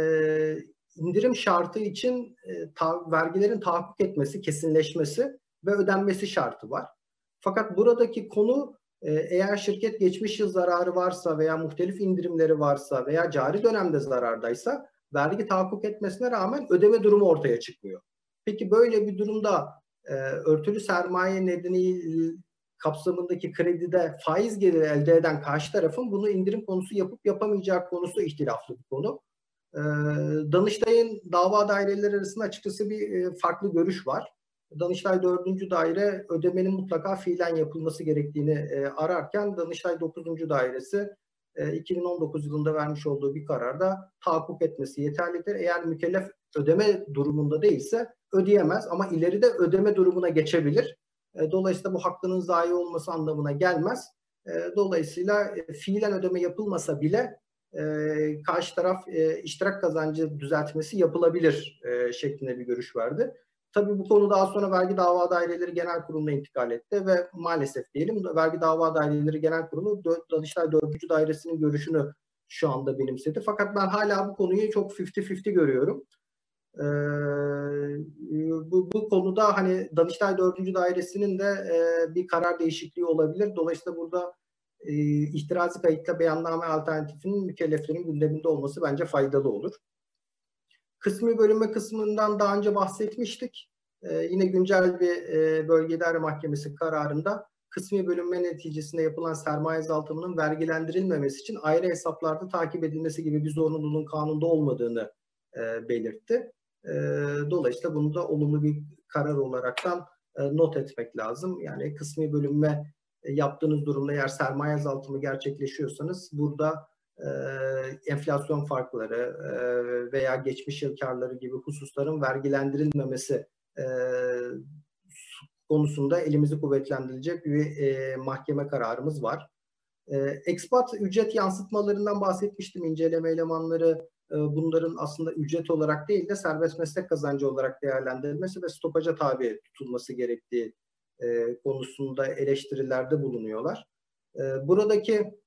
indirim şartı için e, ta, vergilerin tahakkuk etmesi, kesinleşmesi ve ödenmesi şartı var. Fakat buradaki konu e, eğer şirket geçmiş yıl zararı varsa veya muhtelif indirimleri varsa veya cari dönemde zarardaysa vergi tahakkuk etmesine rağmen ödeme durumu ortaya çıkmıyor. Peki böyle bir durumda e, örtülü sermaye nedeni kapsamındaki kredide faiz geliri elde eden karşı tarafın bunu indirim konusu yapıp yapamayacağı konusu ihtilaflı bir konu. E, Danıştay'ın dava daireleri arasında açıkçası bir e, farklı görüş var. Danıştay 4. daire ödemenin mutlaka fiilen yapılması gerektiğini e, ararken Danıştay 9. dairesi 2019 yılında vermiş olduğu bir kararda tahakkuk etmesi yeterlidir. Eğer mükellef ödeme durumunda değilse ödeyemez ama ileride ödeme durumuna geçebilir. Dolayısıyla bu hakkının zayi olması anlamına gelmez. Dolayısıyla fiilen ödeme yapılmasa bile karşı taraf iştirak kazancı düzeltmesi yapılabilir şeklinde bir görüş verdi. Tabii bu konu daha sonra Vergi Dava Daireleri Genel Kurulu'na intikal etti ve maalesef diyelim Vergi Dava Daireleri Genel Kurulu Danıştay 4. Dairesi'nin görüşünü şu anda benimsedi. Fakat ben hala bu konuyu çok 50-50 görüyorum. Ee, bu, bu konuda hani Danıştay 4. Dairesi'nin de e, bir karar değişikliği olabilir. Dolayısıyla burada e, ihtirazi kayıtla beyanname alternatifinin mükelleflerin gündeminde olması bence faydalı olur. Kısmi bölünme kısmından daha önce bahsetmiştik. Ee, yine güncel bir e, bölge mahkemesi kararında kısmi bölünme neticesinde yapılan sermaye azaltımının vergilendirilmemesi için ayrı hesaplarda takip edilmesi gibi bir zorunluluğun kanunda olmadığını e, belirtti. E, dolayısıyla bunu da olumlu bir karar olaraktan e, not etmek lazım. Yani kısmi bölünme e, yaptığınız durumda eğer sermaye azaltımı gerçekleşiyorsanız burada enflasyon farkları veya geçmiş yıl karları gibi hususların vergilendirilmemesi konusunda elimizi kuvvetlendirecek bir mahkeme kararımız var. E, expat ücret yansıtmalarından bahsetmiştim. İnceleme elemanları bunların aslında ücret olarak değil de serbest meslek kazancı olarak değerlendirilmesi ve stopaja tabi tutulması gerektiği konusunda eleştirilerde bulunuyorlar. Buradaki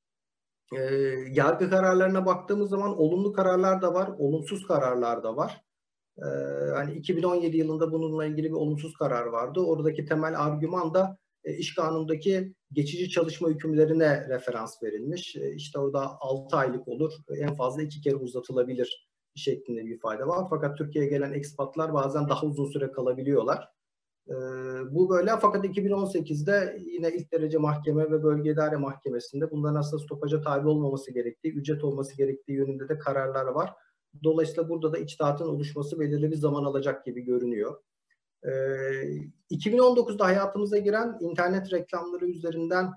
e, yargı kararlarına baktığımız zaman olumlu kararlar da var, olumsuz kararlar da var. E, hani 2017 yılında bununla ilgili bir olumsuz karar vardı. Oradaki temel argüman da e, iş kanundaki geçici çalışma hükümlerine referans verilmiş. E, işte orada 6 aylık olur, en fazla 2 kere uzatılabilir şeklinde bir ifade var. Fakat Türkiye'ye gelen ekspatlar bazen daha uzun süre kalabiliyorlar. E, bu böyle fakat 2018'de yine ilk derece mahkeme ve bölge idare mahkemesinde bunların aslında stopaja tabi olmaması gerektiği, ücret olması gerektiği yönünde de kararlar var. Dolayısıyla burada da içtihatın oluşması belirli bir zaman alacak gibi görünüyor. E, 2019'da hayatımıza giren internet reklamları üzerinden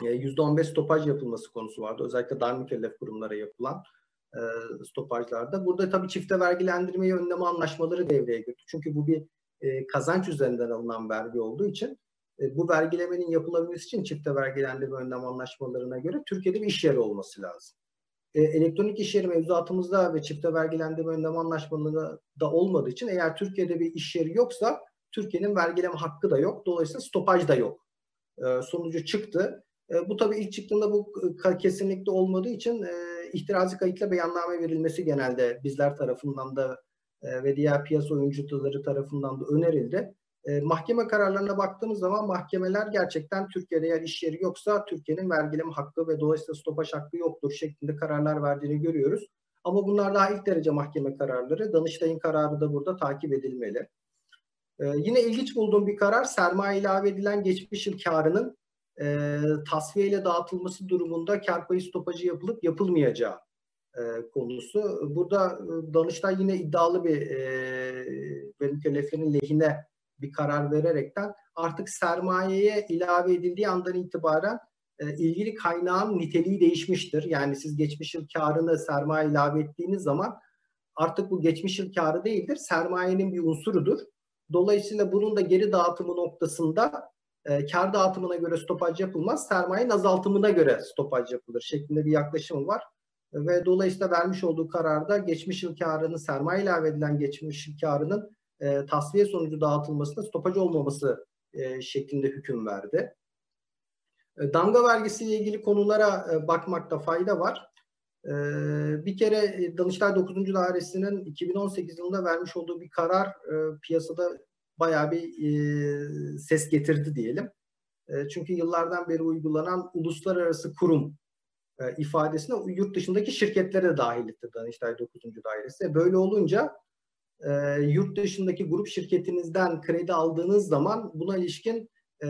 %15 stopaj yapılması konusu vardı. Özellikle dar mükellef kurumlara yapılan e, stopajlarda. Burada tabii çifte vergilendirmeyi önleme anlaşmaları devreye girdi. Çünkü bu bir e, kazanç üzerinden alınan vergi olduğu için e, bu vergilemenin yapılabilmesi için çifte vergilendirme önlem anlaşmalarına göre Türkiye'de bir iş yeri olması lazım. E, elektronik iş yeri mevzuatımızda ve çifte vergilendirme önlem anlaşmalarında da olmadığı için eğer Türkiye'de bir iş yeri yoksa Türkiye'nin vergileme hakkı da yok. Dolayısıyla stopaj da yok. Sonucu çıktı. Bu tabii ilk çıktığında bu kesinlikle olmadığı için e, ihtirazi kayıtla beyanname verilmesi genelde bizler tarafından da e, ve diğer piyasa oyuncuları tarafından da önerildi. E, mahkeme kararlarına baktığımız zaman mahkemeler gerçekten Türkiye'de eğer iş yeri yoksa Türkiye'nin vergileme hakkı ve dolayısıyla stopaj hakkı yoktur şeklinde kararlar verdiğini görüyoruz. Ama bunlar daha ilk derece mahkeme kararları. Danıştay'ın kararı da burada takip edilmeli. Ee, yine ilginç bulduğum bir karar sermaye ilave edilen geçmiş yıl karının e, tasfiye ile dağıtılması durumunda kar payı stopajı yapılıp yapılmayacağı e, konusu. Burada e, Danıştay yine iddialı bir e, ve mükelleflerin lehine bir karar vererekten artık sermayeye ilave edildiği andan itibaren e, ilgili kaynağın niteliği değişmiştir. Yani siz geçmiş yıl karını sermaye ilave ettiğiniz zaman artık bu geçmiş yıl karı değildir. Sermayenin bir unsurudur. Dolayısıyla bunun da geri dağıtımı noktasında e, kar dağıtımına göre stopaj yapılmaz, sermayenin azaltımına göre stopaj yapılır şeklinde bir yaklaşım var. Ve dolayısıyla vermiş olduğu kararda geçmiş yıl karının sermaye ilave edilen geçmiş yıl karının e, tasfiye sonucu dağıtılmasında stopaj olmaması e, şeklinde hüküm verdi. E, damga vergisiyle ilgili konulara e, bakmakta fayda var. E, bir kere e, Danıştay 9. Dairesi'nin 2018 yılında vermiş olduğu bir karar e, piyasada bayağı bir e, ses getirdi diyelim. E, çünkü yıllardan beri uygulanan uluslararası kurum e, ifadesine yurt dışındaki şirketlere dahil etti Danıştay 9. Dairesi. Böyle olunca e, yurt dışındaki grup şirketinizden kredi aldığınız zaman buna ilişkin e,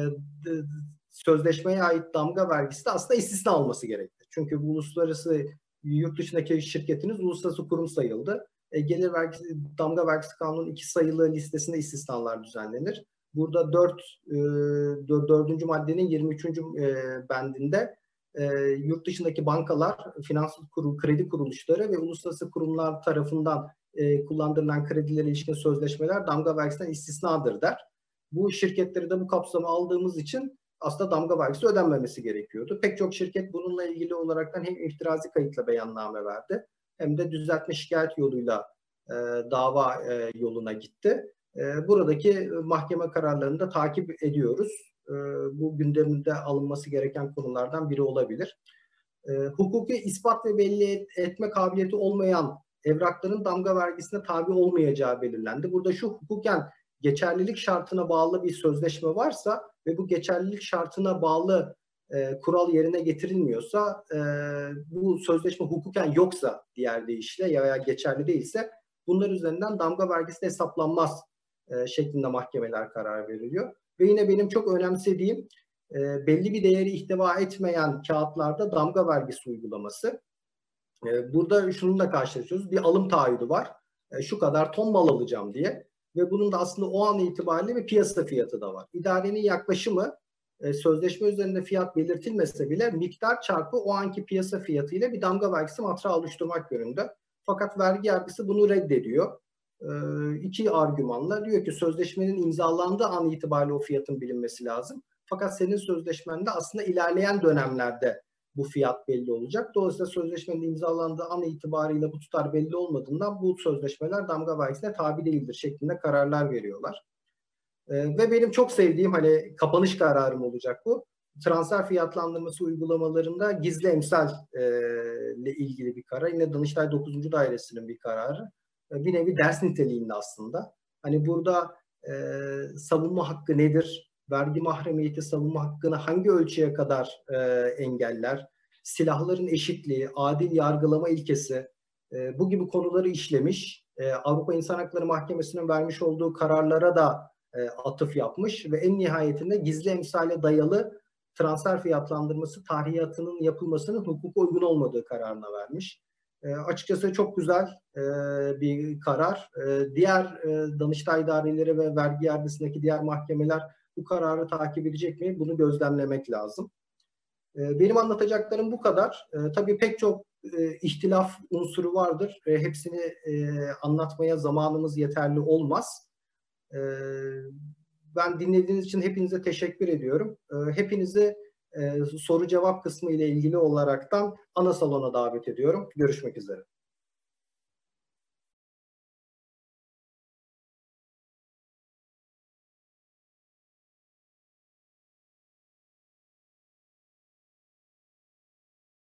sözleşmeye ait damga vergisi de aslında istisna olması gerekti. Çünkü bu uluslararası yurt dışındaki şirketiniz uluslararası kurum sayıldı. E, gelir vergisi, damga vergisi kanunun iki sayılı listesinde istisnalar düzenlenir. Burada 4 e, 4. maddenin 23. E, bendinde e, yurt dışındaki bankalar, finansal kurum, kredi kuruluşları ve uluslararası kurumlar tarafından e, kullandırılan kredilere ilişkin sözleşmeler damga vergisinden istisnadır der. Bu şirketleri de bu kapsama aldığımız için aslında damga vergisi ödenmemesi gerekiyordu. Pek çok şirket bununla ilgili olaraktan hem iftirazi kayıtla beyanname verdi hem de düzeltme şikayet yoluyla e, dava e, yoluna gitti. E, buradaki mahkeme kararlarını da takip ediyoruz. E, bu gündeminde alınması gereken konulardan biri olabilir. E, hukuki ispat ve belli et, etme kabiliyeti olmayan evrakların damga vergisine tabi olmayacağı belirlendi. Burada şu hukuken geçerlilik şartına bağlı bir sözleşme varsa ve bu geçerlilik şartına bağlı e, kural yerine getirilmiyorsa e, bu sözleşme hukuken yoksa diğer deyişle ya veya geçerli değilse bunlar üzerinden damga vergisi hesaplanmaz e, şeklinde mahkemeler karar veriliyor. Ve yine benim çok önemsediğim e, belli bir değeri ihtiva etmeyen kağıtlarda damga vergisi uygulaması. E, burada şununla karşılaşıyoruz. Bir alım taahhüdü var. E, şu kadar ton mal alacağım diye. Ve bunun da aslında o an itibariyle bir piyasa fiyatı da var. İdarenin yaklaşımı e, sözleşme üzerinde fiyat belirtilmese bile miktar çarpı o anki piyasa fiyatı ile bir damga vergisi matrağı oluşturmak yönünde. Fakat vergi yargısı bunu reddediyor. E, iki argümanla diyor ki sözleşmenin imzalandığı an itibariyle o fiyatın bilinmesi lazım. Fakat senin sözleşmende aslında ilerleyen dönemlerde bu fiyat belli olacak. Dolayısıyla sözleşmenin imzalandığı an itibariyle bu tutar belli olmadığından bu sözleşmeler damga vergisine tabi değildir şeklinde kararlar veriyorlar. E, ve benim çok sevdiğim hani kapanış kararım olacak bu. Transfer fiyatlandırması uygulamalarında gizli emsal ile ilgili bir karar. Yine Danıştay 9. Dairesi'nin bir kararı. E, bir nevi ders niteliğinde aslında. Hani burada e, savunma hakkı nedir? Vergi mahremiyeti savunma hakkını hangi ölçüye kadar e, engeller? Silahların eşitliği, adil yargılama ilkesi e, bu gibi konuları işlemiş. E, Avrupa İnsan Hakları Mahkemesi'nin vermiş olduğu kararlara da e, atıf yapmış ve en nihayetinde gizli emsale dayalı transfer fiyatlandırması tarihiyatının yapılmasının hukuka uygun olmadığı kararına vermiş. E, açıkçası çok güzel e, bir karar. E, diğer e, Danıştay idareleri ve vergi yargısındaki diğer mahkemeler bu kararı takip edecek mi? Bunu gözlemlemek lazım. E, benim anlatacaklarım bu kadar. E, tabii pek çok e, ihtilaf unsuru vardır. E, hepsini e, anlatmaya zamanımız yeterli olmaz. Ee, ben dinlediğiniz için hepinize teşekkür ediyorum. Ee, hepinizi e, soru cevap kısmı ile ilgili olaraktan ana salona davet ediyorum. Görüşmek üzere.